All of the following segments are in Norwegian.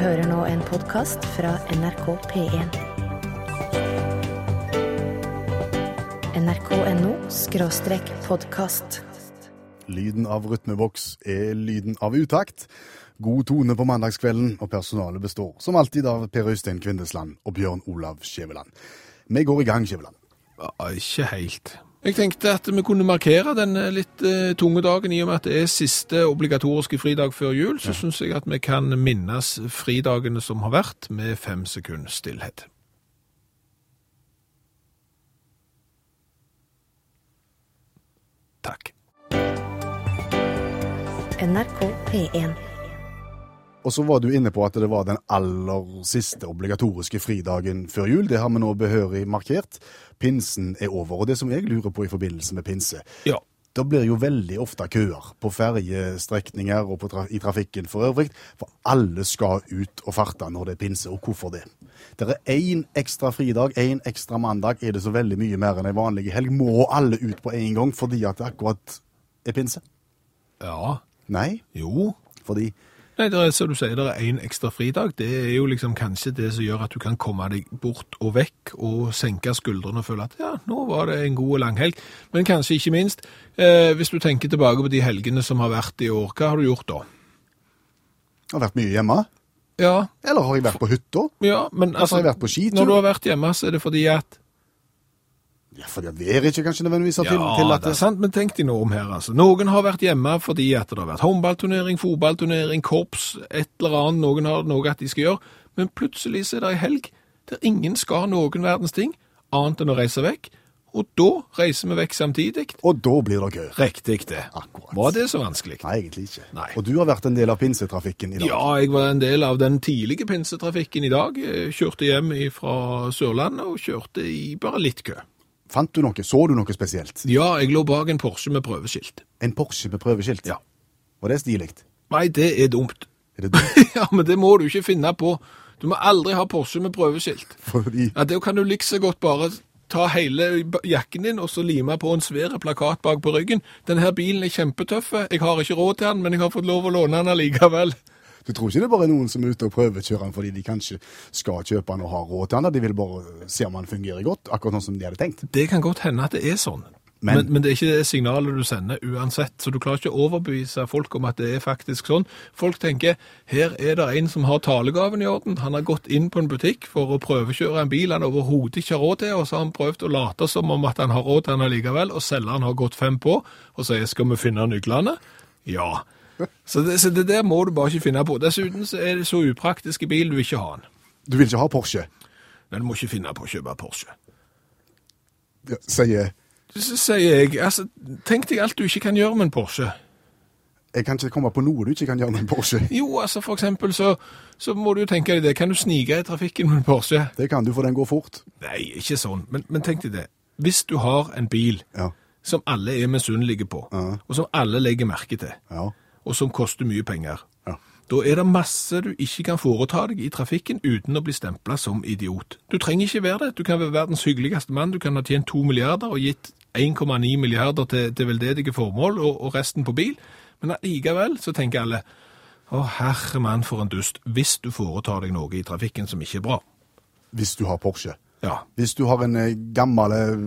hører nå en podkast fra NRK P1. nrk.no skråstrek podkast. Lyden av rytmeboks er lyden av utakt. God tone på mandagskvelden, og personalet består som alltid av Per Øystein Kvindesland og Bjørn Olav Skjæveland. Vi går i gang, Skjæveland. Ja, ikke helt. Jeg tenkte at vi kunne markere den litt eh, tunge dagen, i og med at det er siste obligatoriske fridag før jul. Så syns jeg at vi kan minnes fridagene som har vært, med fem sekunds stillhet. Takk. NRK P1. Og så var du inne på at det var den aller siste obligatoriske fridagen før jul. Det har vi nå behørig markert. Pinsen er over. Og det som jeg lurer på i forbindelse med pinse, Ja. da blir jo veldig ofte køer på ferjestrekninger og på tra i trafikken for øvrig, for alle skal ut og farte når det er pinse. Og hvorfor det? Det er én ekstra fridag, én ekstra mandag. Er det så veldig mye mer enn ei vanlig helg? Må alle ut på en gang fordi at det akkurat er pinse? Ja. Nei, Jo. fordi Nei, det er, som du sier, det er én ekstra fridag. Det er jo liksom kanskje det som gjør at du kan komme deg bort og vekk og senke skuldrene og føle at ja, nå var det en god og lang helg. Men kanskje ikke minst, eh, hvis du tenker tilbake på de helgene som har vært i år, hva har du gjort da? jeg har vært mye hjemme. Ja, Eller har jeg vært på hytta? ja, men Altså, har jeg vært på skitur? når du har vært hjemme, så er det fordi at Ja, fordi det været ikke kanskje nødvendigvis har til, Ja, tillatt det er sant, men tenk deg nå om her, altså. Noen har vært hjemme fordi at det har vært håndballturnering, fotballturnering, korps, et eller annet, noen har noe at de skal gjøre, men plutselig så er det en helg der ingen skal noen verdens ting, annet enn å reise vekk, og da reiser vi vekk samtidig. Og da blir det kø. Riktig det. Akkurat. Var det så vanskelig? Nei, egentlig ikke. Nei. Og du har vært en del av pinsetrafikken i dag. Ja, jeg var en del av den tidlige pinsetrafikken i dag. Jeg kjørte hjem fra Sørlandet og kjørte i bare litt kø. Fant du noe? Så du noe spesielt? Ja, jeg lå bak en Porsche med prøveskilt. En Porsche med prøveskilt? Ja. Var det stilig? Nei, det er dumt. Er det dumt? ja, men det må du ikke finne på. Du må aldri ha Porsche med prøveskilt. Fordi Ja, Det kan du like så godt bare ta hele jakken din og så lime på en svær plakat bak på ryggen. Denne bilen er kjempetøff. Jeg har ikke råd til den, men jeg har fått lov å låne den allikevel. Du tror ikke det er bare noen som er ute og prøvekjører den fordi de kanskje skal kjøpe den og har råd til den? De vil bare se om den fungerer godt, akkurat sånn som de hadde tenkt. Det kan godt hende at det er sånn. Men- Men, men, det er ikke det signalet du sender uansett, så du klarer ikke å overbevise folk om at det er faktisk sånn. Folk tenker her er det en som har talegaven i orden, han har gått inn på en butikk for å prøvekjøre en bil han overhodet ikke har råd til, og så har han prøvd å late som om at han har råd til den allikevel, og selgeren har gått fem på, og sier skal vi finne nøklene? Ja. Så det, så det der må du bare ikke finne på. Dessuten så er det så upraktiske bil du vil ikke ha den. Du vil ikke ha Porsche, Men du må ikke finne på å kjøpe Porsche. Ja, sier Så sier jeg, altså, tenk deg alt du ikke kan gjøre med en Porsche. jeg kan ikke komme på noe du ikke kan gjøre med en Porsche. Jo, altså for eksempel så, så må du jo tenke deg det. Kan du snike i trafikken med en Porsche? Det kan du, for den går fort. Nei, ikke sånn. Men, men tenk deg det. Hvis du har en bil Ja, som alle er misunnelige på, Ja. og som alle legger merke til, ja, og som koster mye penger, ja. da er det masse du ikke kan foreta deg i trafikken uten å bli stempla som idiot. Du trenger ikke være det. Du kan være verdens hyggeligste mann. Du kan ha tjent to milliarder og gitt 1,9 milliarder til, til veldedige formål, og, og resten på bil. Men allikevel så tenker alle å herre mann for en dust, hvis du foretar deg noe i trafikken som ikke er bra. Hvis du har Porsche. Ja. Hvis du har en eh, gammel eh,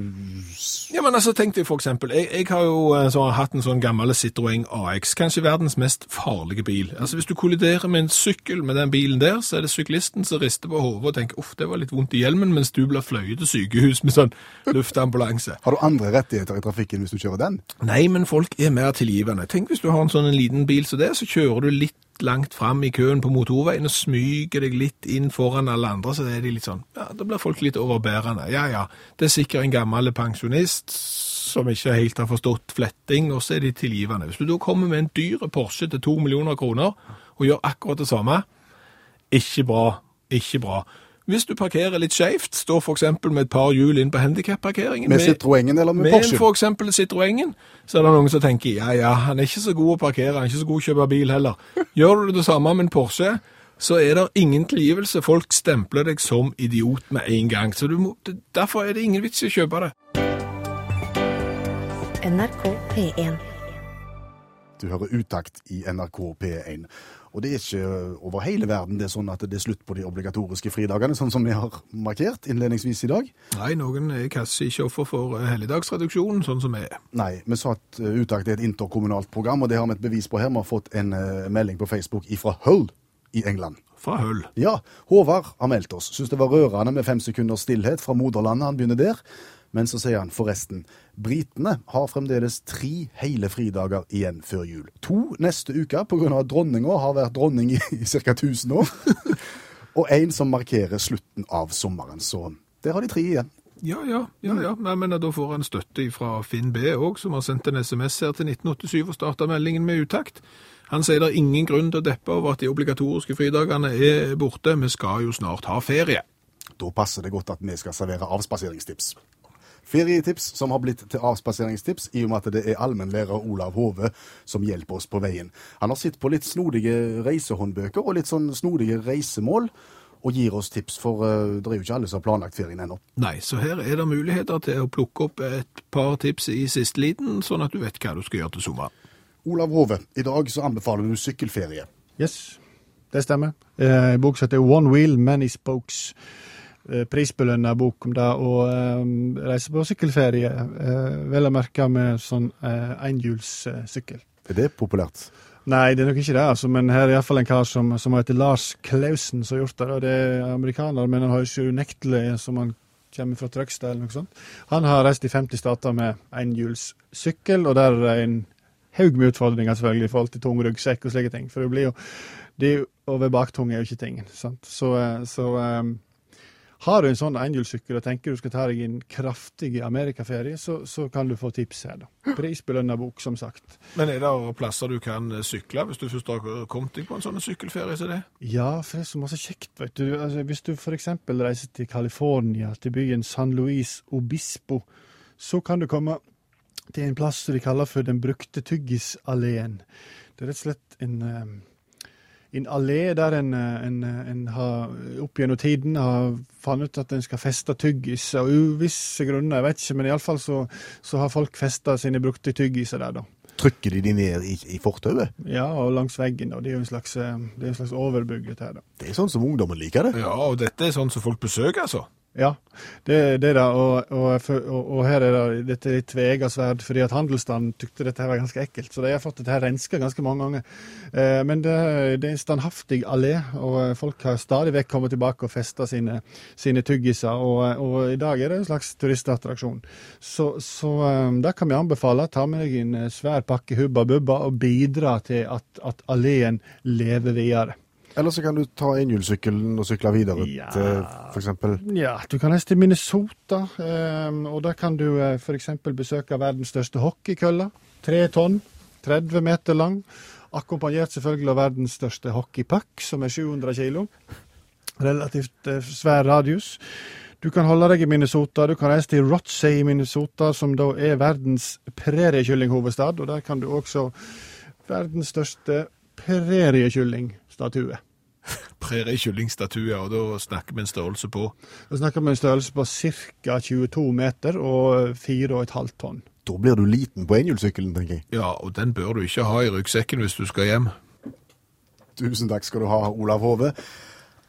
Ja, men altså, tenk deg for eksempel, jeg, jeg har jo eh, så, hatt en sånn gammel Citroën AX, kanskje verdens mest farlige bil. Altså, hvis du kolliderer med en sykkel med den bilen der, så er det syklisten som rister på hodet og tenker, uff, det var litt vondt i hjelmen, mens du blir fløyet til sykehus med sånn luftambulanse. Har du andre rettigheter i trafikken hvis du kjører den? Nei, men folk er mer tilgivende. Tenk hvis du har en sånn en liten bil som det, så kjører du litt langt fram i køen på motorveien og smyger deg litt inn foran alle andre, så er de litt sånn, ja, da blir folk litt overbærende. Ja, ja, det er sikkert en gammel pensjonist som ikke helt har forstått fletting, og så er de tilgivende. Hvis du da kommer med en dyre Porsche til to millioner kroner og gjør akkurat det samme, ikke bra, ikke bra. Hvis du parkerer litt skjevt, står eksempel med et par hjul inn på handicap-parkeringen. Med Citroengen eller med Med Porsche? for eksempel Citroengen, så er det noen som tenker, ja, ja, han er ikke så god å parkere, han er ikke så god å kjøpe bil heller. Gjør du det samme med en Porsche, så er det ingen tilgivelse. Folk stempler deg som idiot med en gang. Så du må, derfor er det ingen vits i å kjøpe det. NRK P1. Du hører utakt i NRK P1. Og det er ikke over hele verden det er sånn at det er slutt på de obligatoriske fridagene, sånn som vi har markert innledningsvis i dag. Nei, noen er kanskje ikke offer for eh, helligdagsreduksjonen, sånn som vi er. Nei, vi sa at uh, utakt er et interkommunalt program, og det har vi et bevis på her. Vi har fått en uh, melding på Facebook fra Hull i England. Fra Hull. Ja, Håvard har meldt oss. Syns det var rørende med fem sekunders stillhet fra moderlandet. Han begynner der. Men så sier han forresten, britene har fremdeles tre hele fridager igjen før jul. To neste uke pga. at dronninga har vært dronning i, i ca. 1000 år. og én som markerer slutten av sommeren. Så der har de tre igjen. Ja, ja, ja, ja. Nei, men da får han støtte fra Finn B òg, som har sendt en SMS her til 1987 og starta meldingen med utakt. Han sier det er ingen grunn til å deppe over at de obligatoriske fridagene er borte. Vi skal jo snart ha ferie. Da passer det godt at vi skal servere avspaseringstips. Ferietips som har blitt til avspaseringstips i og med at det er allmennlærer Olav Hove som hjelper oss på veien. Han har sett på litt snodige reisehåndbøker og litt sånn snodige reisemål. Og gir oss tips, for uh, det er jo ikke alle som har planlagt ferien ennå. Nei, så her er det muligheter til å plukke opp et par tips i siste liten, sånn at du vet hva du skal gjøre til sommeren. Olav Hove, i dag så anbefaler du sykkelferie. Yes, det stemmer. Eh, bok heter One Wheel, Many Spokes. Eh, prisbelønna bok om det å eh, reise på sykkelferie, eh, vel å merke med sånn enhjulssykkel. Er det populært? Nei, det er nok ikke det, altså, men her er iallfall en kar som, som heter Lars Klausen som har gjort det. og Det er amerikaner, men han har ikke unektelig som han kommer fra Trøgstad eller noe sånt. Han har reist i 50 stater med enhjulssykkel, og der er en haug med utfordringer selvfølgelig i forhold til tung ryggsekk og slike ting. For det blir jo det, Å være baktung er jo ikke tingen. sant? Så, så um, har du en sånn enhjulssykkel og tenker du skal ta deg en kraftig amerikaferie, så, så kan du få tips her. da. Prisbelønna bok, som sagt. Men er det plasser du kan sykle, hvis du først har kommet deg på en sånn sykkelferie som det? Ja, for det er så masse kjekt, vet du. Altså, hvis du f.eks. reiser til California, til byen San Luis Obispo, så kan du komme til en plass som de kaller for Den brukte tyggisalleen. Det er rett og slett en um, en allé der en, en, en har opp gjennom tiden har funnet ut at en skal feste tyggis av uvisse grunner. Jeg vet ikke, men iallfall så, så har folk festa sine brukte tyggiser der, da. Trykker de de ned i, i fortauet? Ja, og langs veggen. da. Det er jo en slags, det er en slags overbygg. Dette her, da. Det er sånn som ungdommen liker det. Ja, og dette er sånn som folk besøker, altså? Ja, det, det er det. Og, og, og, og, her er det dette litt tvega sverd, fordi at handelsstanden tykte dette her var ganske ekkelt. Så de har fått dette her renska ganske mange ganger. Eh, men det, det, er en standhaftig allé, og folk har stadig vekk kommet tilbake og festa sine, sine tyggiser. Og, i dag er det en slags turistattraksjon. Så, så um, det kan vi anbefale. Ta med deg en svær pakke Hubba Bubba og bidra til at, at alleen lever videre. Eller så kan du ta enhjulssykkelen og sykle videre ja. til f.eks. Ja, du kan reise til Minnesota, um, og da kan du uh, f.eks. besøke verdens største hockeykølle. Tre tonn, 30 meter lang. Akkompagnert selvfølgelig av verdens største hockeypuck, som er 700 kilo. Relativt uh, svær radius. Du kan holde deg i Minnesota. Du kan reise til Rotsey i Minnesota, som da er verdens preriekyllinghovedstad. Og der kan du også verdens største preriekyllingstatue. Præriekyllingstatue, og da snakker vi en størrelse på? Da snakker vi en størrelse på ca. 22 meter og 4,5 tonn. Da blir du liten på enhjulssykkelen, tenker jeg. Ja, og den bør du ikke ha i ryggsekken hvis du skal hjem. Tusen takk skal du ha, Olav Hove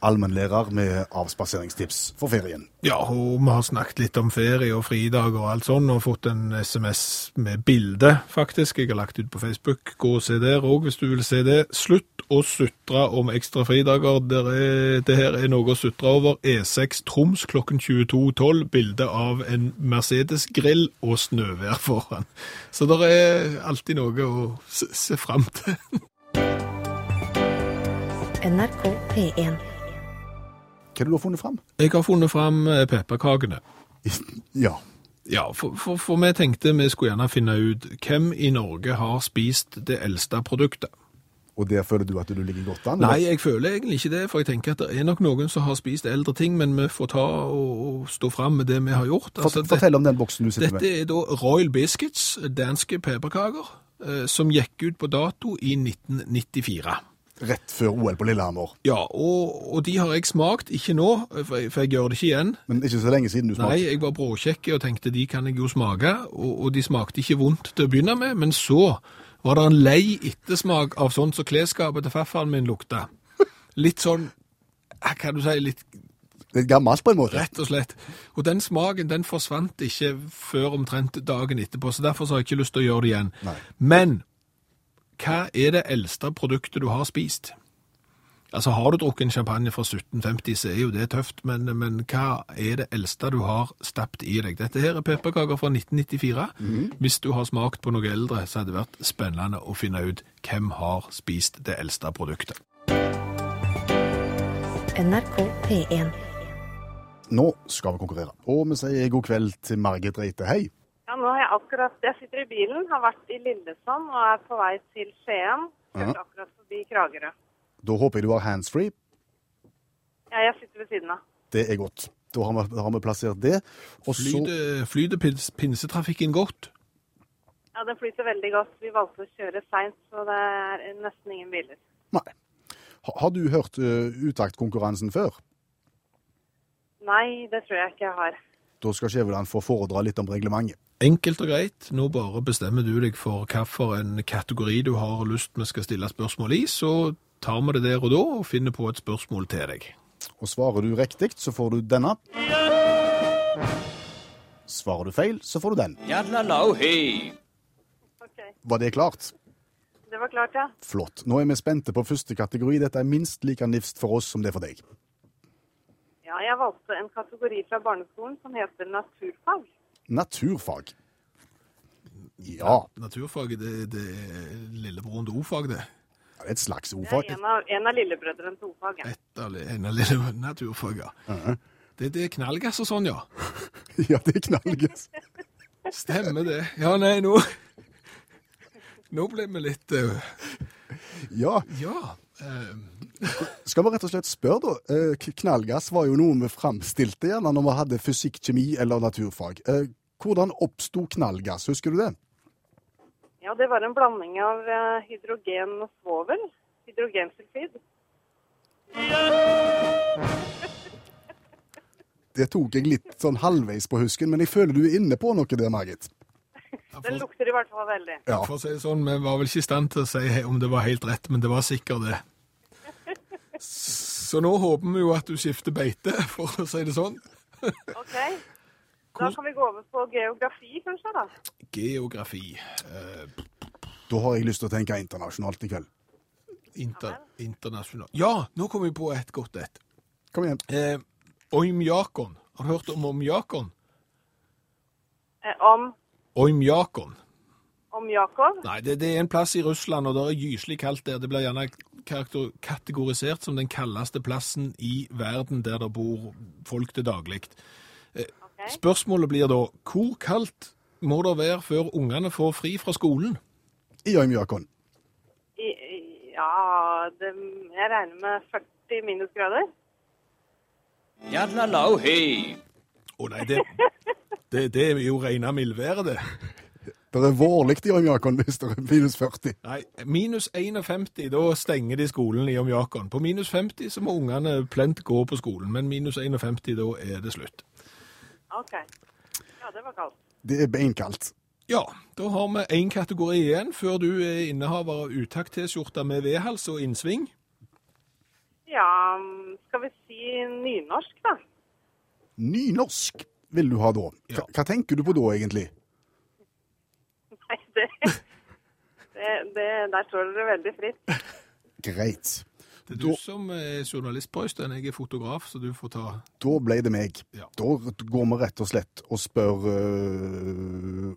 allmennlærer med avspaseringstips for ferien. Ja, og vi har snakket litt om ferie og fridager og alt sånn, og fått en SMS med bilde, faktisk. Jeg har lagt ut på Facebook. Gå og se der òg, hvis du vil se det. Slutt å sutre om ekstra fridager. Er, det her er noe å sutre over. E6 Troms klokken 22.12. Bilde av en Mercedes-grill og snøvær foran. Så det er alltid noe å se, se fram til. NRK P1 hva har du funnet fram? Jeg har funnet fram eh, pepperkakene. Ja. Ja, for, for, for, vi tenkte vi skulle gjerne finne ut hvem i Norge har spist det eldste produktet. Og der føler du at du ligger godt an? Nei, jeg føler egentlig ikke det. For jeg tenker at det er nok noen som har spist eldre ting, men vi får ta og, og stå fram med det vi har gjort. Altså, Fortell om den boksen du sitter dette med. Dette er da Royal Biscuits, danske pepperkaker, eh, som gikk ut på dato i 1994 rett før OL på Lillehammer. Ja, og, og, de har jeg smakt, ikke nå, for jeg, for jeg, gjør det ikke igjen. Men ikke så lenge siden du smakte? Nei, jeg var bråkjekk og tenkte de kan jeg jo smake, og, og, de smakte ikke vondt til å begynne med, men så var det en lei ettersmak av sånn som klesskapet til farfaren min lukta. Litt sånn, hva kan du si, litt Litt gammelt på en måte. rett og slett. Og den smaken den forsvant ikke før omtrent dagen etterpå, så derfor så har jeg ikke lyst til å gjøre det igjen. Nei. Men hva er det eldste produktet du har spist? Altså, har du drukket en champagne fra 1750, så er jo det tøft, men, men hva er det eldste du har stappet i deg? Dette her er pepperkaker fra 1994. Hvis du har smakt på noe eldre, så hadde det vært spennende å finne ut hvem har spist det eldste produktet. NRK P1. Nå skal vi konkurrere. Og vi sier god kveld til Margit Reite. Hei. Nå har jeg akkurat Jeg sitter i bilen, har vært i Lillesand og er på vei til Skien. Kjørte akkurat forbi Kragerø. Da håper jeg du har handsfree. Ja, jeg sitter ved siden av. Det er godt. Da har vi, har vi plassert det. Og så Flyter, flyter pins, pinsetrafikken godt? Ja, Den flyter veldig godt. Vi valgte å kjøre seint, så det er nesten ingen biler. Nei. Ha- Har du hørt uh, utaktkonkurransen før? Nei, det tror jeg ikke jeg har. Da skal Skjæveland få foredra litt om reglementet. Enkelt og greit. Nå bare bestemmer du deg for hvilken kategori du har lyst vi skal stille spørsmål i, så tar vi det der og da og finner på et spørsmål til deg. Og svarer du riktig, så får du denne. Svarer du feil, så får du den. Okay. Var det klart? Det var klart, ja. Flott. Nå er vi spente på første kategori. Dette er minst like nifst for oss som det er for deg. Ja, Jeg valgte en kategori fra barneskolen som heter naturfag. Naturfag. Ja, Naturfag, det, det er lillebroren til O-fag, det. det er et slags Det er en av, en av lillebrødrene til O-fag. ja. Et av en av lille naturfag, ja. Det, det er knallgass og sånn, ja. Ja, det er knallgass. Stemmer det. Ja, nei, nå Nå ble vi litt uh... Ja. Ja. Eh, Skal vi rett og slett spørre, da. Eh, Knallgass var jo noe vi framstilte gjerne når vi hadde fysikk, kjemi eller naturfag. Eh, Hvordan oppsto knallgass, husker du det? Ja, Det var en blanding av hydrogen og svovel. Hydrogensulfid. Det tok jeg litt sånn halvveis på husken, men jeg føler du er inne på noe der, Margit. Den lukter i hvert fall veldig. Ja. For å si det sånn, Vi var vel ikke i stand til å si om det var helt rett, men det var sikkert det. Så nå håper vi jo at du skifter beite, for å si det sånn. Ok, Da kan vi gå over på geografi, kanskje? da. Geografi. Eh, Da har jeg lyst til å tenke internasjonalt i kveld. inter, internasjonalt Ja, nå kom vi på et godt et. Kom igjen. Eh, Oymyakon. Har du hørt om Oymjakon? Eh, om, Oymjakon. om Jakob. Nei, det, det er en plass i Russland, og det er gyselig kaldt der. Det blir gjerne kategorisert som den kaldeste plassen i verden der det bor folk til daglig. Okay. Spørsmålet blir da, hvor kaldt må det være før ungene får fri fra skolen? I i- ja, det, jeg regner med 40 minusgrader. Å nei, det, det, det er jo rene mildværet, det. Det er vårlig i Øymjakon hvis det er minus 40. Nei, minus 51, da stenger de skolen i Omjakon. På minus 50 så må ungene plent gå på skolen, men minus 51, da er det slutt. Ok. Ja, det var kaldt. Det er beinkaldt. Ja, da har vi én kategori igjen før du er innehaver av utakt-T-skjorte med vedhals og innsving. Ja, skal vi si nynorsk, da? Nynorsk vil du ha da. Ja. Hva, hva tenker du på da, egentlig? Nei, det, det, det Der står dere veldig fritt. Greit. Det er du som er journalist på Øystein, jeg er fotograf, så du får ta Da ble det meg. Ja. Da går vi rett og slett og spør uh,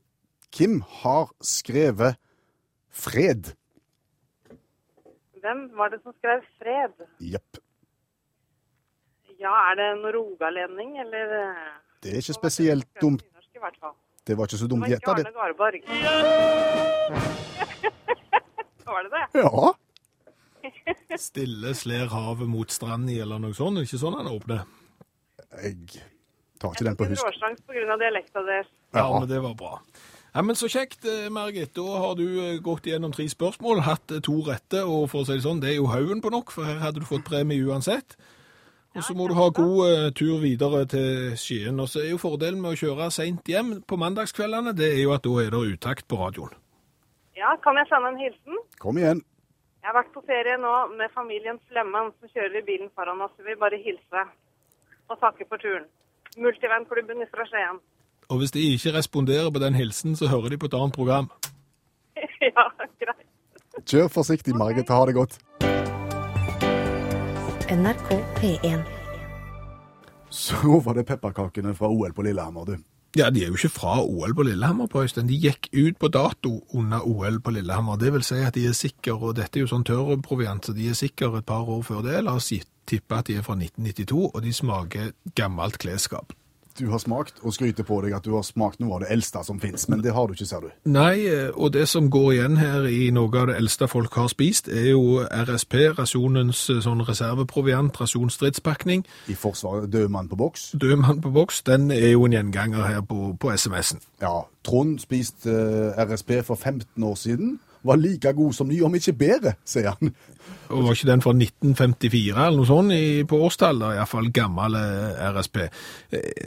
Hvem har skrevet 'Fred'? Hvem var det som skrev 'Fred'? Jepp. Ja, er det en rogalending, eller eh, Det er ikke spesielt dumt. Det var ikke så Det dumt var ikke Arne det. Garborg. var det det? Ja. Stille slår havet mot stranden i, eller noe sånt. Er Ikke sånn han åpner. Jeg tar ikke den på En husk. Jeg på grunn av dialekta deres. Ja, Ja. men det var bra. Ja, men Så kjekt, eh, Margit. Da har du eh, gått gjennom tre spørsmål, hatt eh, to rette, og for å si det sånn, det er jo haugen på nok, for her hadde du fått premie uansett. Og så må du ha god eh, tur videre til Skien. Og så er jo fordelen med å kjøre seint hjem på mandagskveldene, det er jo at da er det utakt på radioen. Ja, kan jeg sende en hilsen? Kom igjen. Jeg har vært på ferie nå med familien Flemmen, som kjører i bilen foran oss. Vi vil bare hilse og takke for turen. Multivernklubben fra Skien. Og hvis de ikke responderer på den hilsen, så hører de på et annet program. ja, greit. Kjør forsiktig, Margit. Ha det godt. NRK P1. Så var det pepperkakene fra OL på Lillehammer, du. Ja, de er jo ikke fra OL på Lillehammer, på Øystein. De gikk ut på dato under OL på Lillehammer. Det vil si at de er sikre, og dette er jo sånn tørrproviant, så de er sikre et par år før det. La oss tippe at de er fra 1992, og de smaker gammelt klesskap. Du har smakt, og skryter på deg at du har smakt noe av det eldste som fins, men det har du ikke, ser du. Nei, eh, og det som går igjen her i noe av det eldste folk har spist, er jo RSP, rasjonens eh, sånn reserveproviant, rasjonsstridspakning. I Forsvaret, død mann på boks. Død mann på boks, den er jo en gjenganger her på, på SMS-en. Ja, Trond spiste uh, RSP for 15 år siden. Var like god som ny, om ikke bedre, sier han. Og var ikke den fra 1954 eller noe sånt i, på årstallet, iallfall gammel eh, RSP.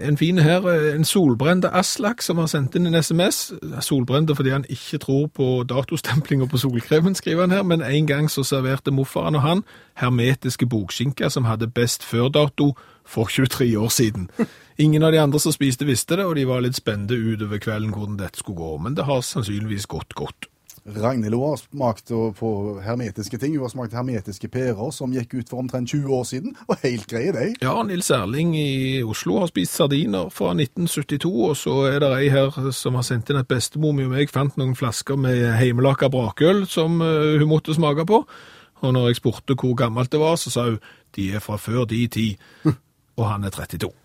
En fin her, en solbrent Aslak som har sendt inn en SMS. Solbrent fordi han ikke tror på datostemplinga på solkremen, skriver han her, men en gang så serverte morfaren og han hermetiske bokskinker som hadde best før-dato for 23 år siden. Ingen av de andre som spiste visste det, og de var litt spente utover kvelden hvordan dette skulle gå, men det har sannsynligvis gått godt. Ragnhild har smakt på hermetiske ting. Hun har smakt hermetiske pærer som gikk ut for omtrent 20 år siden, og helt greie, de. Ja, Nils Erling i Oslo har spist sardiner fra 1972, og så er det ei her som har sendt inn at bestemor mi og meg fant noen flasker med hjemmelaka brakøl som uh, hun måtte smake på. Og når jeg spurte hvor gammelt det var, så sa hun de er fra før de tid, og han er 32.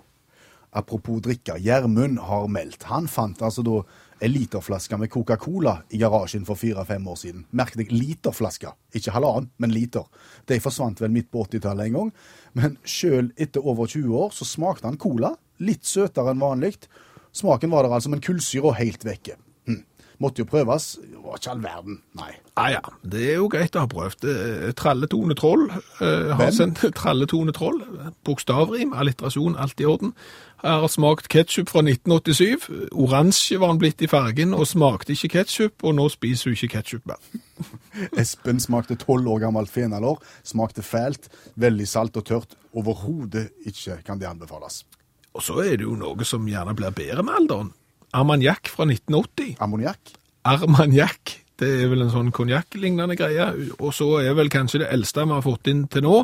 Apropos drikke, Gjermund har meldt. Han fant altså da en literflaske med Coca-Cola i garasjen for fire-fem år siden. Merk deg literflaske, ikke halvannen, men liter. De forsvant vel midt på 80-tallet en gang. Men sjøl etter over 20 år så smakte han cola. Litt søtere enn vanlig. Smaken var der altså, men kullsyra helt vekke. Måtte jo prøves. Det var ikke all verden, nei. Ah, ja, det er jo greit å ha prøvd. Eh, Tralletone Troll eh, har Hvem? sendt Tralletone Troll. Bokstavrim, alliterasjon, alt i orden. Har smakt ketsjup fra 1987. Oransje var han blitt i fargen og smakte ikke ketsjup, og nå spiser hun ikke ketsjup mer. Espen smakte tolv år gammelt fenalår. Smakte fælt. Veldig salt og tørt. Overhodet ikke kan det anbefales. Og så er det jo noe som gjerne blir bedre med alderen. Armagnac fra 1980. Ammoniakk? Armagnac. Det er vel en sånn konjakk-lignende greie. Og så er vel kanskje det eldste vi har fått inn til nå,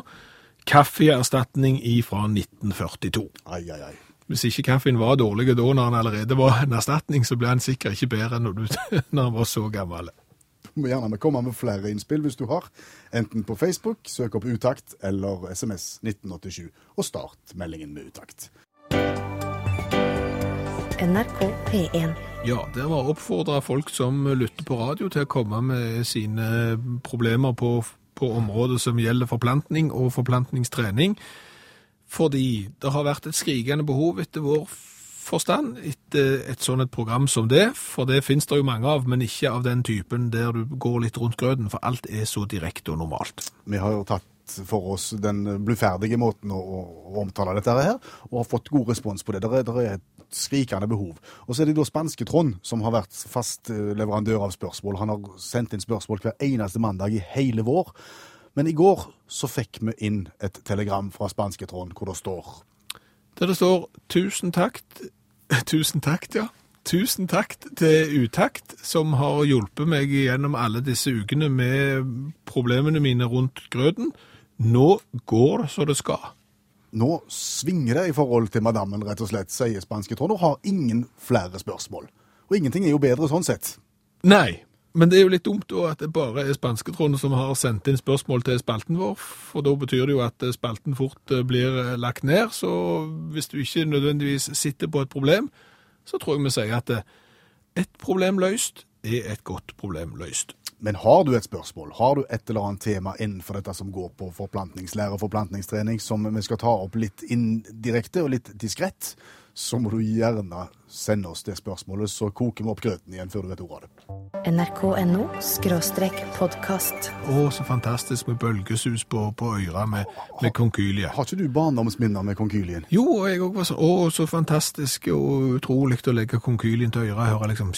kaffeerstatning fra 1942. Ai, ai, ai. Hvis ikke kaffen var dårlig da når han allerede var en erstatning, så ble han sikkert ikke bedre når, du, når han var så gammel. Du må gjerne komme med flere innspill hvis du har. Enten på Facebook, søk opp Utakt, eller SMS 1987, og start meldingen med Utakt. NRK P1. Ja, der var oppfordra folk som lytter på radio til å komme med sine problemer på, på området som gjelder forplantning og forplantningstrening. Fordi det har vært et skrikende behov etter vår forstand etter et sånt et program som det. For det finnes det jo mange av, men ikke av den typen der du går litt rundt grøten, for alt er så direkte og normalt. Vi har jo tatt for oss den bluferdige måten å, å, omtale dette her, og har fått god respons på det. Der er, er et skrikende behov. Og så er det da spanske Trond, som har vært fast eh, leverandør av spørsmål. Han har sendt inn spørsmål hver eneste mandag i hele vår. Men i går så fikk vi inn et telegram fra spanske Trond hvor det står Der det står 'tusen takk', tusen takk, ja. Tusen takk til Utakt, som har hjulpet meg gjennom alle disse ukene med problemene mine rundt grøten. Nå går det så det skal. Nå svinger det i forhold til madammen, rett og slett, sier spanske Trond, og har ingen flere spørsmål. Og ingenting er jo bedre sånn sett. Nei, men det er jo litt dumt da at det bare er spansketrond som har sendt inn spørsmål til spalten vår, for da betyr det jo at spalten fort eh, blir eh, lagt ned. Så hvis du ikke nødvendigvis sitter på et problem, så tror jeg vi sier at eh, et problem løst er et godt problem løst. Men har du et spørsmål, har du et eller annet tema innenfor dette som går på forplantningslære og forplantningstrening, som vi skal ta opp litt indirekte og litt diskrett, så må du gjerne sende oss det spørsmålet, så koker vi opp grøten igjen før du vet ordet av det. NRK.no podkast. Å, så fantastisk med bølgesus på, på øyra med, med konkylie. Har ikke du barndomsminner med konkylien? Jo, og jeg òg var sånn Å, så fantastisk og utrolig å legge konkylien til øyra. Jeg hører liksom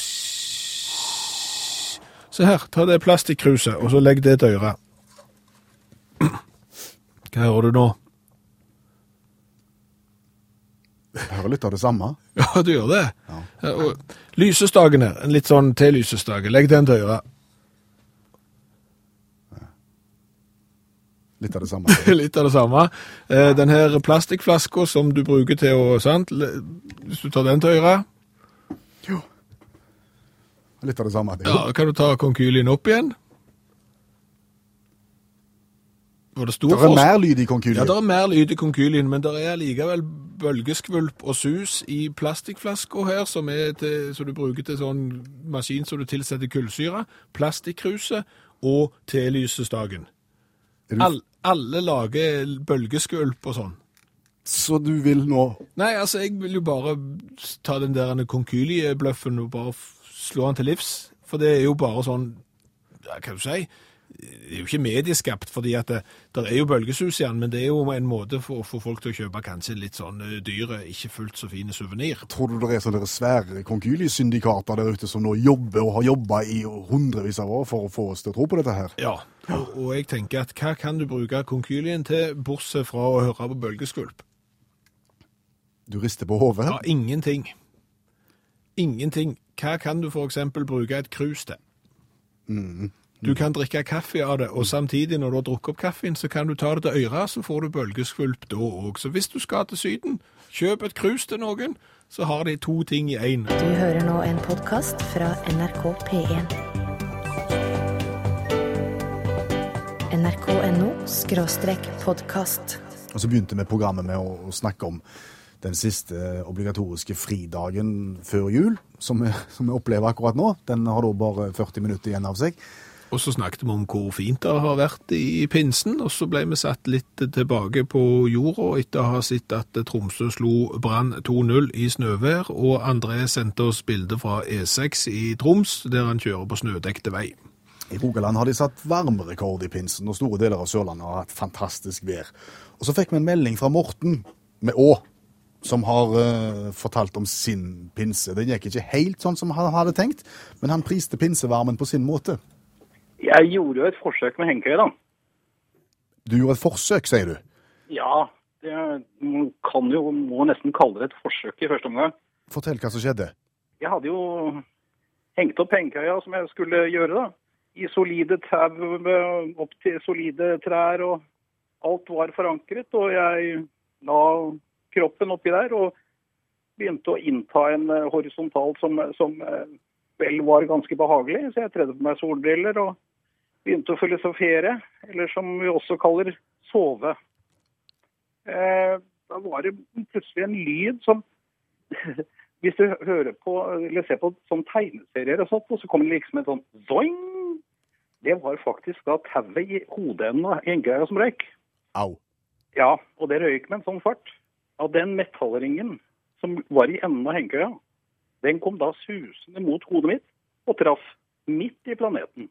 Se her, ta det plastikkruset, og så legg det til øret. Hva hører du nå? Jeg hører litt av det samme. Ja, du gjør det. Ja. Ja, lysestaken her, en litt sånn T-lysestake. Legg den til øret. Litt av det samme. Litt av det samme. Eh, den her plastikkflaska som du bruker til å sant? Hvis du tar den til øret, Litt av det samme. Det, ja, kan du ta konkylien opp igjen. Var det det er mer lyd i Ja, konkylien. det er mer lyd i konkylien, men det er likevel bølgeskvulp og sus i plastikkflaska her, som, er til, som du bruker til sånn maskin som du tilsetter kullsyre, plastikkruset og T-lysestaken. Du- All, alle lager bølgeskvulp og sånn. Så du vil nå Nei, altså, jeg vil jo bare ta den der konkyliebløffen og bare slå han til livs. For det er jo bare sånn, ja, hva skal du si, det er jo ikke medieskapt, fordi at det, det er jo bølgesus i den, men det er jo en måte for å få folk til å kjøpe kanskje litt sånn eh, dyre, ikke fullt så fine souvenir. Tror du det er sånne svære konkylie-syndikater der ute som nå jobber og har jobba i hundrevis av år for å få oss til å tro på dette her? Ja, og, og jeg tenker at hva kan du bruke konkylien til, bortsett fra å høre på bølgeskvulp? Du rister på hodet? Ja, ingenting. Ingenting. Hva kan du for eksempel bruke et krus til? Du kan drikke kaffe av det, og samtidig når du har drukket opp kaffen, så kan du ta det til øret, så får du bølgeskvulp da òg. Så hvis du skal til Syden, kjøp et krus til noen, så har de to ting i én. Du hører nå en podkast fra NRK P1. nrk.no podkast. Og så begynte vi programmet med å snakke om den siste obligatoriske fridagen før jul, som vi, som vi opplever akkurat nå. Den har da bare 40 minutter igjen av seg. Og så snakket vi om hvor fint det har vært i pinsen, og så ble vi satt litt tilbake på jorda etter å ha sett at Tromsø slo Brann 2-0 i snøvær, og André sendte oss bilder fra E6 i Troms, der han kjører på snødekte vei. I Rogaland har de satt varmerekord i pinsen, og store deler av Sørlandet har hatt fantastisk vær. Og så fikk vi en melding fra Morten med Å, som har uh, fortalt om sin pinse. Den gikk ikke helt sånn som han hadde tenkt, men han priste pinsevarmen på sin måte. Jeg gjorde jo et forsøk med hengekøye, da. Du gjorde et forsøk, sier du. Ja, det man kan jo må nesten kalle det et forsøk i første omgang. Fortell hva som skjedde. Jeg hadde jo hengt opp hengekøya som jeg skulle gjøre, da. I solide tau opp til solide trær, og alt var forankret. Og jeg la kroppen oppi der og begynte å innta en eh, horisontal som, som eh, vel var ganske behagelig. Så jeg tredde på meg solbriller og begynte å filosofere, eller som vi også kaller sove. Eh, da var det plutselig en lyd som Hvis du hører på, eller ser på sånn tegneserier og sånt, og så kommer det liksom en sånn zoing. Det var faktisk da tauet i hodeenden av greie som røyk. Au. Ja, og det røyk med en sånn fart. Av den metallringen som var i enden av hengekøya, den kom da susende mot hodet mitt og traff midt i planeten.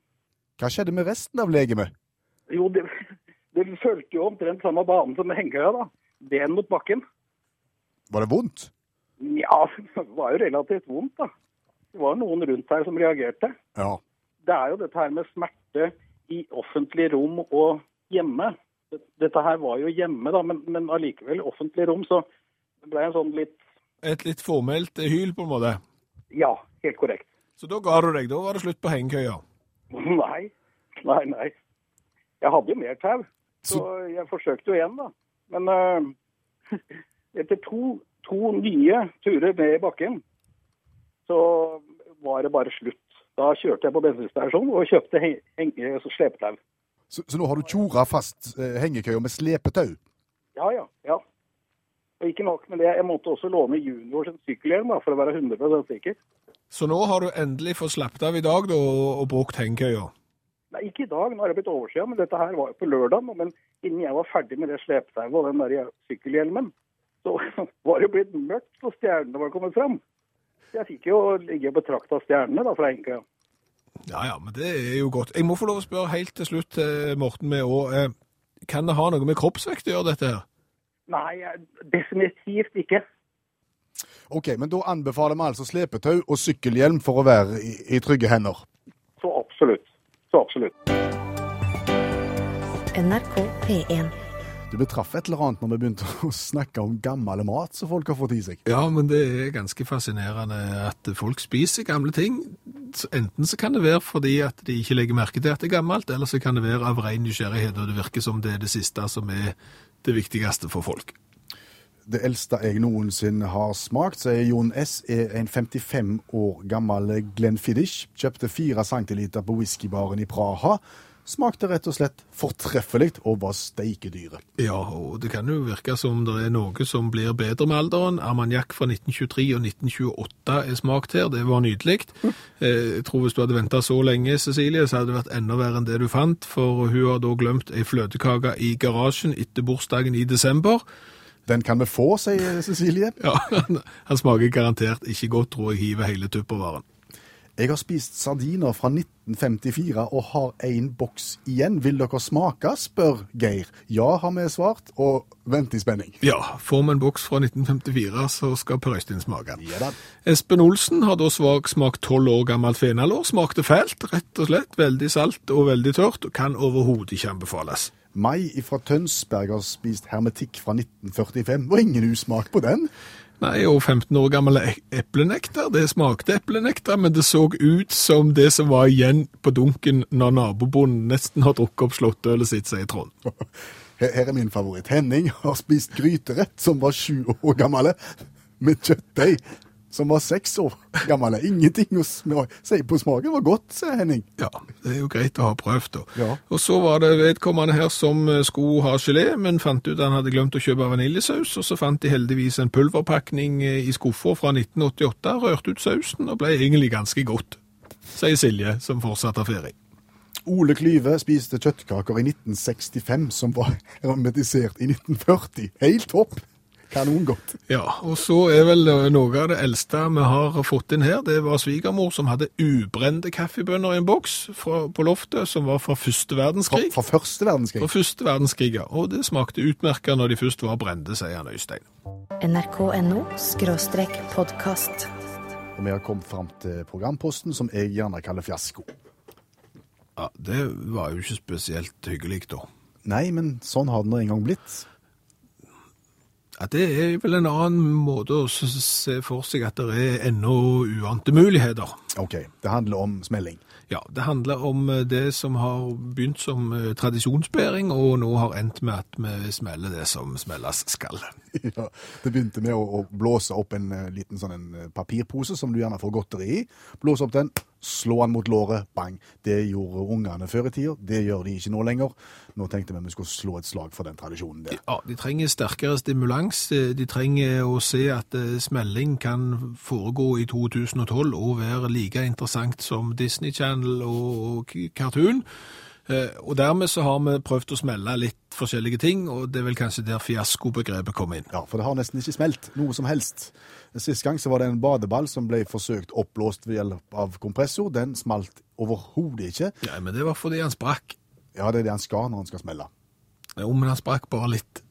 Hva skjedde med resten av legemet? Jo, det, det fulgte jo omtrent samme bane som hengekøya, da. Ben mot bakken. Var det vondt? Ja, det var jo relativt vondt, da. Det var noen rundt her som reagerte. Ja. Det er jo dette her med smerte i offentlig rom og hjemme. Dette her var jo hjemme, da, men, men allikevel offentlig rom, så det ble en sånn litt Et litt formelt hyl, på en måte. Ja, helt korrekt. Så da ga du deg. Da var det slutt på hengekøya. Nei, nei, nei. Jeg hadde jo mer tau, så jeg forsøkte jo igjen, da. Men uh, etter to, to nye turer ned i bakken, så var det bare slutt. Da kjørte jeg på bensinstasjonen og kjøpte heng, slepetau. Så, så nå har du tjora fast eh, hengekøya med slepetau? Ja, ja, ja. Og ikke nok med det, jeg måtte også låne junior sin sykkelhjelm da, for å være 100% sikker. Så nå har du endelig fått slappet av i dag da, og, brukt hengekøya. Nei, ikke i dag, nå har det blitt oversida, men dette her var jo på lørdag. Men innen jeg var ferdig med det slepetauet og den der sykkelhjelmen, så var det jo blitt mørkt og stjernene var kommet fram. Så jeg fikk jo ligge og betrakta stjernene da fra hengekøya. Ja, ja, men det er jo godt. Jeg må få lov å spørre helt til slutt, eh, Morten, med å eh, Kan det ha noe med kroppsvekt å gjøre, dette her? Nei, definitivt ikke. Ok, men da anbefaler vi altså slepetau og sykkelhjelm for å være i, i trygge hender. Så absolutt. Så absolutt. NRK P1. Du betraff et eller annet når vi begynte å snakke om gammel mat som folk har fått i seg. Ja, men det er ganske fascinerende at folk spiser gamle ting. Enten så kan det være fordi at de ikke legger merke til at det er gammelt, eller så kan det være av ren nysgjerrighet, og det virker som det er det siste som er det viktigste for folk. Det eldste jeg noensinne har smakt, sier Jon S., er en 55 år gammel Glenfiddich. Kjøpte 4 centiliter på whiskybaren i Praha. Smakte rett og slett fortreffelig og var steikedyre. Ja, og det kan jo virke som det er noe som blir bedre med alderen. Armagnac fra 1923 og 1928 er smakt her, det var nydelig. Eh, Jeg tror hvis du hadde venta så lenge, Cecilie, så hadde det vært enda verre enn det du fant, for hun har da glemt ei fløtekake i garasjen etter bursdagen i desember. Den kan vi få, sier Cecilie. Ja, han- han smaker garantert ikke godt, tror jeg hiver hele tuppervaren. Jeg har spist sardiner fra 1954 og har en boks igjen. Vil dere smake? spør Geir. Ja, har vi svart, og vent i spenning. Ja, får vi en boks fra 1954, så skal Per Øystein smake den. Ja da. Espen Olsen har da smakt 12 år gammelt fenalår. Smakte fælt, rett og slett. Veldig salt og veldig tørt, og kan overhodet ikke anbefales. Mai fra Tønsberg har spist hermetikk fra 1945, og ingen usmak på den. Nei, og 15 år gammel eplenekter. eplenektar, det smakte eplenektar, men det så ut som det som var igjen på dunken når nabobonden nesten har drukket opp slåttølet sitt, sier Trond. Her er min favoritt. Henning har spist gryterett som var sju år gammel, med kjøttdeig som var seks år gammel. Ingenting å si på smaken. var godt, sier Henning. Ja, det er jo greit å ha prøvd, da. Ja. Og så var det vedkommende her som eh, skulle ha gelé, men fant ut han hadde glemt å kjøpe vaniljesaus, og så fant de heldigvis en pulverpakning eh, i skuffa fra 1988, rørte ut sausen, og ble egentlig ganske godt, sier Silje, som fortsatt har ferie. Ole Klyve spiste kjøttkaker i 1965, som var hermetisert i 1940. Helt topp! Kanongodt. Ja, og så er vel noe av det eldste vi har fått inn her, det var svigermor som hadde ubrente kaffebønner i en boks fra, på loftet, som var fra første verdenskrig. fra første verdenskrig. Fra første verdenskrig, ja. Og det smakte utmerket når de først var brente, sier han Øystein. NRK.no podkast. Og vi har kommet fram til programposten, som jeg gjerne kaller fiasko. Ja, det var jo ikke spesielt hyggelig da. Nei, men sånn har det nå en gang blitt. Ja, det er vel en annen måte å se for seg at det er ennå uante muligheter. OK, det handler om smelling. Ja, det handler om eh, det som har begynt som eh, tradisjonsbæring, og nå har endt med at vi smeller det som smelles skal. Ja, det begynte med å, å blåse opp en uh, liten sånn en eh, papirpose som du gjerne får godteri i. Blåse opp den, slå den mot låret, bang. Det gjorde ungene før i tida. Det gjør de ikke nå lenger. Nå tenkte vi vi skulle slå et slag for den tradisjonen der. Ja, de trenger sterkere stimulans. Eh, De trenger å se at uh, smelling kan foregå i 2012 og være like interessant som Disney Channel og og Cartoon. Eh, Og dermed så har vi prøvd å smelle litt forskjellige ting, og det er vel kanskje der fiaskobegrepet kom inn. Ja, for det har nesten ikke smelt noe som helst. Sist gang så var det en badeball som ble forsøkt oppblåst ved hjelp av kompressor. Den smalt overhodet ikke. Ja, men det var fordi han sprakk. Ja, det er det han skal når han skal smelle. Jo, men han sprakk bare litt.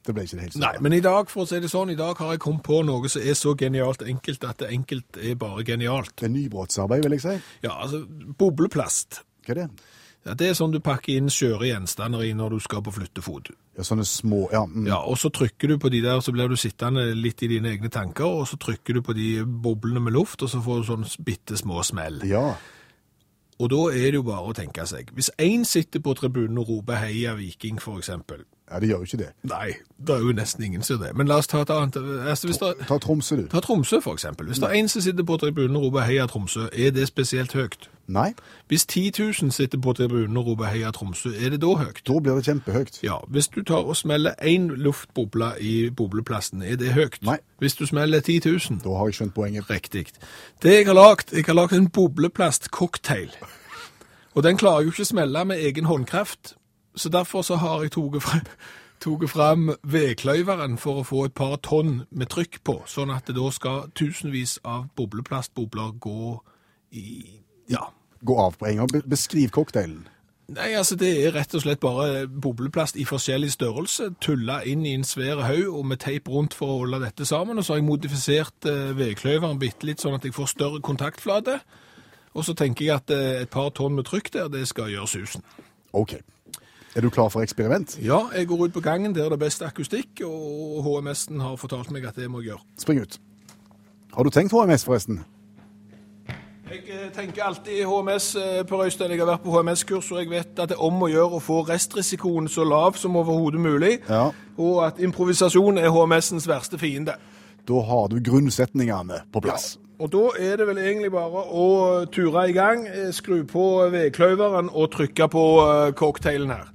Det ble ikke det helt Nei, men i dag, for å si det sånn, i dag har jeg kommet på noe som er så genialt enkelt at det enkelt er bare genialt. Det er nybrottsarbeid, vil jeg si. Ja, altså, bobleplast. Hva er det? Ja, det er sånn du pakker inn skjøre gjenstander i når du skal på flyttefot. Ja, sånne små Ja, mm. Ja, og så trykker du på de der, så blir du sittende litt i dine egne tanker, og så trykker du på de boblene med luft, og så får du sånn bitte små smell. ja. Og da er det jo bare å tenke seg. Hvis én sitter på tribunen og roper 'heia Viking', for eksempel. Ja, det gjør jo ikke det. Nei, det er jo nesten ingen som gjør det. Men la oss ta et annet. Altså, det, Ta Tromsø, du. ta Tromsø, for eksempel. Hvis det er en som sitter på tribunen og roper 'heia Tromsø', er det spesielt høyt? Nei, Hvis 10 000 sitter på tribunen og roper 'heia Tromsø', er det da høyt? da blir det kjempehøyt. Ja, hvis du tar og smeller én luftboble i bobleplassen, er det høyt? Nei. Hvis du smeller 10 000? Da har jeg skjønt poenget. Riktig. Det jeg har lagt, jeg har lagt en bobleplastcocktail. Og den klarer jeg jo ikke å smelle med egen håndkraft, så derfor så har jeg toget frem, tok fram vedkløyveren for å få et par tonn med trykk på, sånn at det da skal tusenvis av bobleplastbobler gå i, ja, Gå av på en gang. Beskriv cocktailen. Nei, altså det er rett og slett bare bobleplast i forskjellig størrelse, tulla inn i en svær haug og med teip rundt for å holde dette sammen, og så har jeg modifisert eh, vedkløveren bitte litt sånn at jeg får større kontaktflate, Og så tenker jeg at eh, et par tonn med trykk der, det skal gjøre susen. OK. Er du klar for eksperiment? Ja, jeg går ut på gangen der det er best akustikk, og HMS-en har fortalt meg at det må jeg gjøre. Spring ut. Har du tenkt HMS, forresten? Jeg eh, tenker alltid HMS eh, på Røystein. Jeg har vært på HMS-kurs, og jeg vet at det er om å gjøre å få restrisikoen så lav som overhodet mulig, Ja. og at improvisasjon er HMS-ens verste fiende. Da har du grunnsetningene på plass. Ja. Og da er det vel egentlig bare å ture i gang, eh, skru på vedkløveren og trykke på cocktailen her.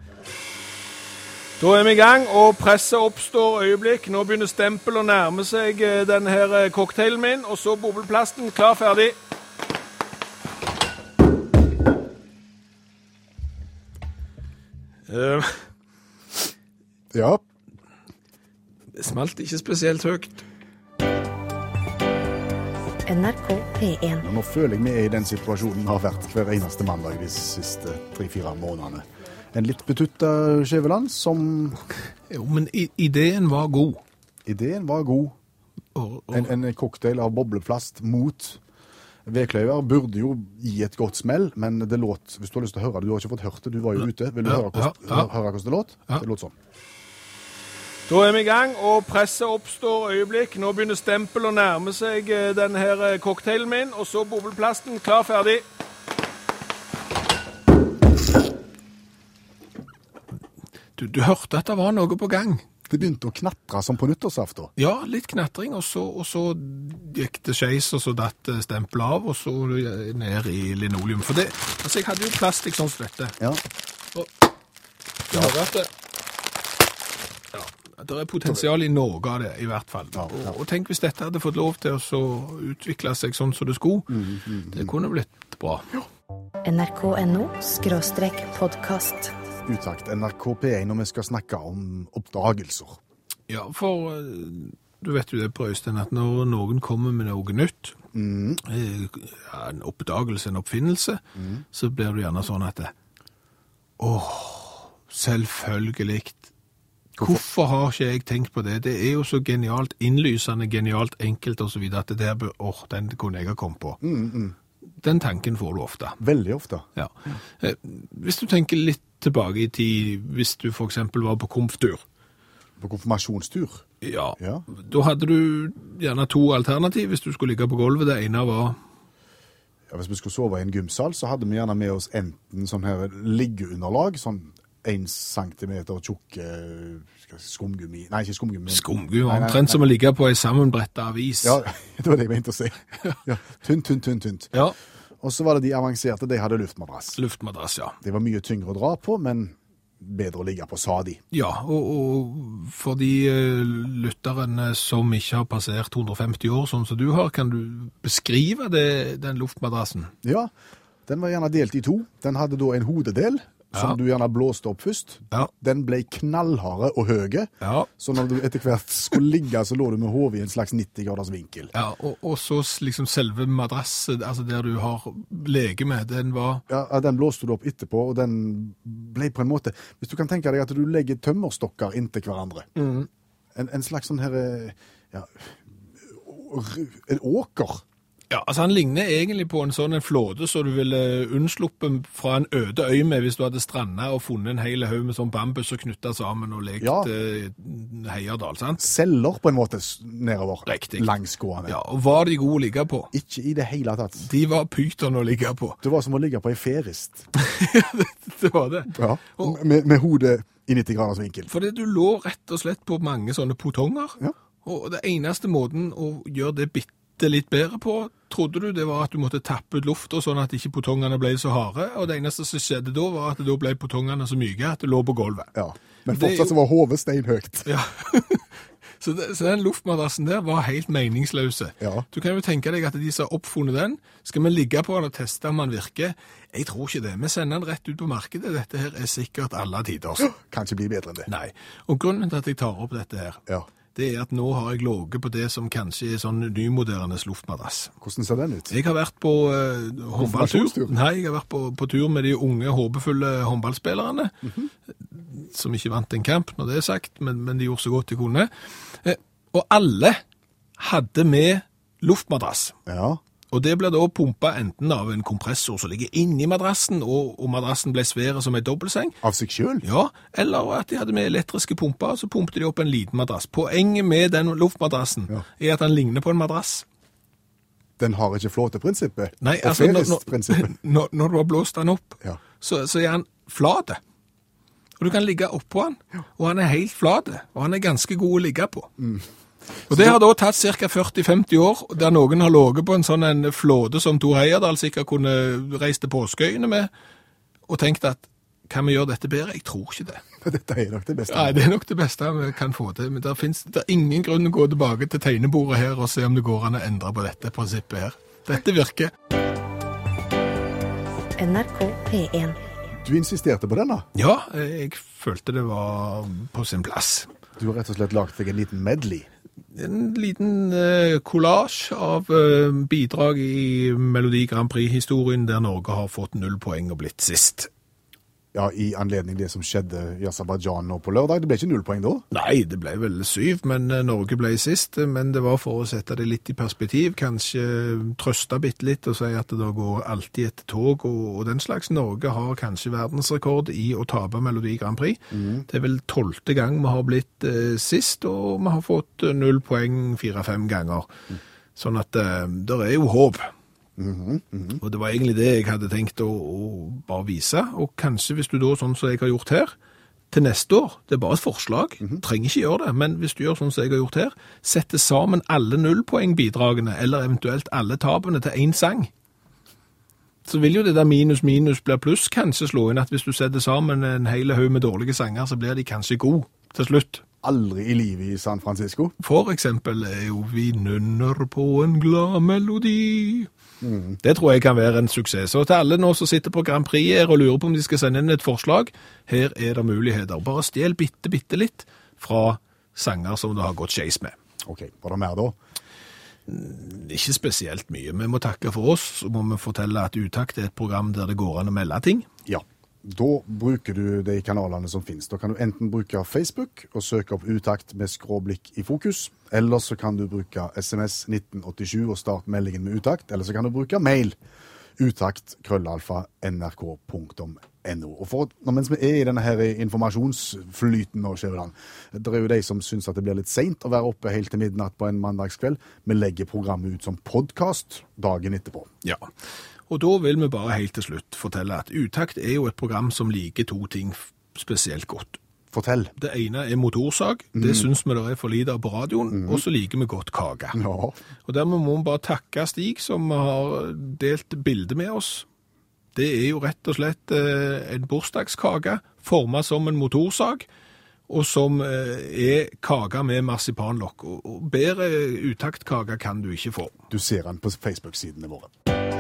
Da er vi i gang, og presset oppstår øyeblikk. Nå begynner stempel å nærme seg denne her cocktailen min, og så bobleplasten. Klar, ferdig. Eh, Ja. Det smalt ikke spesielt høyt. NRK P1. Nå føler jeg vi er i den situasjonen vi har vært hver eneste mandag de siste tre-fire månedene. En litt betutta Skjæveland som Jo, men ideen var god. Ideen var god. Og, og, En, en cocktail av bobleplast mot vedkløyver burde jo gi et godt smell, men det låt Hvis du har lyst til å høre det, du har ikke fått hørt det, du var jo ute. Vil du Ja, høre, hvordan, ja, ja. høre hvordan det låt? Ja. Det låt sånn. Da er vi i gang, og presset oppstår øyeblikk. Nå begynner stempel å nærme seg eh, denne her eh, cocktailen min, og så bobleplasten. Klar, ferdig. Du, du hørte at det var noe på gang. Det begynte å knatre som på nyttårsaften. Ja, litt knatring, og så, og så gikk det skeis, og så datt eh, stempelet av, og så eh, ned i linoleum. For det, altså jeg hadde jo plastikk sånn som dette. Ja. Du hører at det, ja, det er potensial i noe av det, i hvert fall. Ja, ja. Og, og tenk hvis dette hadde fått lov til å så utvikle seg sånn som det skulle. Mm, Det kunne blitt bra. NRK.no podkast. Utakt NRK P1 når vi skal snakke om oppdagelser. Ja, for eh, du vet jo det, Brøystein, at når noen kommer med noe nytt, Mm. eh, ja, en oppdagelse, en oppfinnelse, så blir det gjerne sånn at Åh, selvfølgelig. Hvorfor har ikke jeg tenkt på det? Det er jo så genialt innlysende, genialt enkelt videre, at det der bør, åh, den kunne jeg ha kommet på. Den tanken får du ofte. Veldig ofte. Ja. Eh, Hvis du tenker litt tilbake i tid, hvis du eksempel var på komftur, På konfirmasjonstur. ja, Ja. da hadde du gjerne to alternativ hvis du skulle ligge på gulvet. Det ene var Ja, hvis vi skulle sove i en gymsal, så hadde vi gjerne med oss enten sånn her liggeunderlag, sånn én centimeter si, skumgummi Nei, ikke skumgummi. skumgummi, omtrent som å ligge på ei sammenbretta avis. Ja, det var det jeg mente å si. Ja, tynt, tynt, tynt. tynt. Ja, Og så var det de avanserte, de hadde luftmadrass. Luftmadrass, ja. Det var mye tyngre å dra på, men bedre å ligge på, sa de. Ja, og, og for de eh, lytterne som ikke har passert 150 år, sånn som du har, kan du beskrive det, den luftmadrassen? Ja, den var gjerne delt i to. Den hadde da en hodedel, som Ja. du gjerne blåste opp først. Ja. Den ble knallharde og høye, Ja. så når du etter hvert skulle ligge, så lå du med hodet i en slags 90 graders vinkel. Ja, og, og så liksom selve madrasset, altså der du har legeme, den var Ja, ja, Den blåste du opp etterpå, og den ble på en måte Hvis du kan tenke deg at du legger tømmerstokker inntil hverandre. Mm. En, en slags sånn her eh, ja, En åker. Ja, altså han ligner egentlig på en sånn en flåte som du ville unnsluppet fra en øde øy med hvis du hadde stranda og funnet en hel haug med sånn bambus og knytta sammen og lekt Ja. eh, Heierdal, sant? Celler, på en måte, nedover. Riktig. Langsgående. Ja, og var de gode å ligge på? Ikke i det hele tatt. De var pyton å ligge på. Det var som å ligge på ei ferist. Det var det. Ja. Med, med hodet i 90 graders vinkel. Fordi du lå rett og slett på mange sånne potonger, Ja. og det eneste måten å gjøre det bitte litt bedre på, trodde du det var at du måtte tappe ut lufta sånn at ikke potongene ble så harde, og det eneste som skjedde da var at da ble potongene så myke at det lå på gulvet. Ja. Men fortsatt så var hodet steinhøyt. Ja. så, det, så den luftmadrassen der var helt meningsløse. Ja. Du kan jo tenke deg at de som har oppfunnet den, skal vi ligge på den og teste om den virker? Jeg tror ikke det. Vi sender den rett ut på markedet. Dette her er sikkert alle tider. Kan ikke bli bedre enn det. Nei. Og grunnen til at jeg tar opp dette her, Ja. Det er at nå har jeg ligget på det som kanskje er sånn nymoderne luftmadrass. Hvordan ser den ut? Jeg har vært på uh, håndballtur. Nei, jeg har vært på, på tur med de unge, håpefulle håndballspillerne, som ikke vant en kamp, når det er sagt, men, men de gjorde så godt de kunne. Eh, og alle hadde med luftmadrass. Ja. Og det blir da pumpa enten av en kompressor som ligger inni madrassen, og, og madrassen ble svær som ei dobbeltseng, Av seg sjøl? ja, eller at de hadde med elektriske pumper, så pumpet de opp en liten madrass. Poenget med den luftmadrassen Ja. er at den ligner på en madrass. Den har ikke flåteprinsippet? Nei, altså, når, når, når du har blåst den opp, Ja. så, så er den flat. Og du kan ligge oppå den, og han er helt flat, og han er ganske god å ligge på. Mm. Og det har da tatt ca. 40-50 år, der noen har ligget på en sånn en flåde som Tor Heyerdahl sikkert kunne reist til påskeøyene med, og tenkt at kan vi gjøre dette bedre? Jeg tror ikke det. Dette er nok det beste. Nei, det er nok det beste vi kan få til. Men det er ingen grunn å gå tilbake til tegnebordet her og se om det går an å endre på dette prinsippet her. Dette virker. NRK P1. Du insisterte på den, da? Ja, jeg følte det var på sin plass. Du har rett og slett lagd deg en liten medley. En liten eh, kollasj av eh, bidrag i Melodi Grand Prix-historien der Norge har fått null poeng og blitt sist. Ja, I anledning det som skjedde i Aserbajdsjan nå på lørdag. Det ble ikke null poeng da? Nei, det ble vel syv, men eh, Norge ble sist. Men det var for å sette det litt i perspektiv. Kanskje trøste bitte litt og si at det da går alltid et tog og, og den slags. Norge har kanskje verdensrekord i å tape Melodi Grand Prix. Det er vel tolvte gang vi har blitt eh, sist, og vi har fått eh, null poeng fire-fem ganger. Sånn at eh, det er jo håp. Og det var egentlig det jeg hadde tenkt å, å bare vise. Og kanskje hvis du da, sånn som jeg har gjort her, til neste år, det er bare et forslag, trenger ikke gjøre det, men hvis du gjør sånn som jeg har gjort her, sette sammen alle nullpoengbidragene, eller eventuelt alle tapene til én sang, så vil jo det der minus minus blir pluss kanskje slå inn at hvis du setter sammen en hel haug med dårlige sanger, så blir de kanskje gode til slutt. Aldri i livet i San Francisco. For eksempel er jo vi nunner på en glad melodi. Det tror jeg kan være en suksess. Så til alle nå som sitter på Grand Prix her og lurer på om de skal sende inn et forslag, her er det muligheter. Bare stjel bitte, bitte litt fra sanger som du har gått skeis med. Ok, var det mer da? Ikke spesielt mye. Vi må takke for oss, så må vi fortelle at Utakt er et program der det går an å melde ting. Ja. Da bruker du de kanalene som finnes. Da kan du enten bruke Facebook og søke opp utakt med skråblikk i fokus, eller så kan du bruke SMS 1987 og starte meldingen med utakt, eller så kan du bruke mail utakt krøllalfa nrk.no. Og for, mens vi er i denne her informasjonsflyten nå, Skjæveland, det er jo de som syns at det blir litt seint å være oppe helt til midnatt på en mandagskveld. Vi legger programmet ut som podkast dagen etterpå. Ja. Og da vil vi bare helt til slutt fortelle at Utakt er jo et program som liker to ting spesielt godt. Fortell. Det ene er motorsag. Det syns vi det er for lite av på radioen. Og så liker vi godt kake. Ja. Og dermed må vi bare takke Stig som har delt bilde med oss. Det er jo rett og slett eh, en bursdagskake forma som en motorsag, og som eh, er kake med marsipanlokk. Og bedre utaktkake kan du ikke få. Du ser den på Facebook-sidene våre.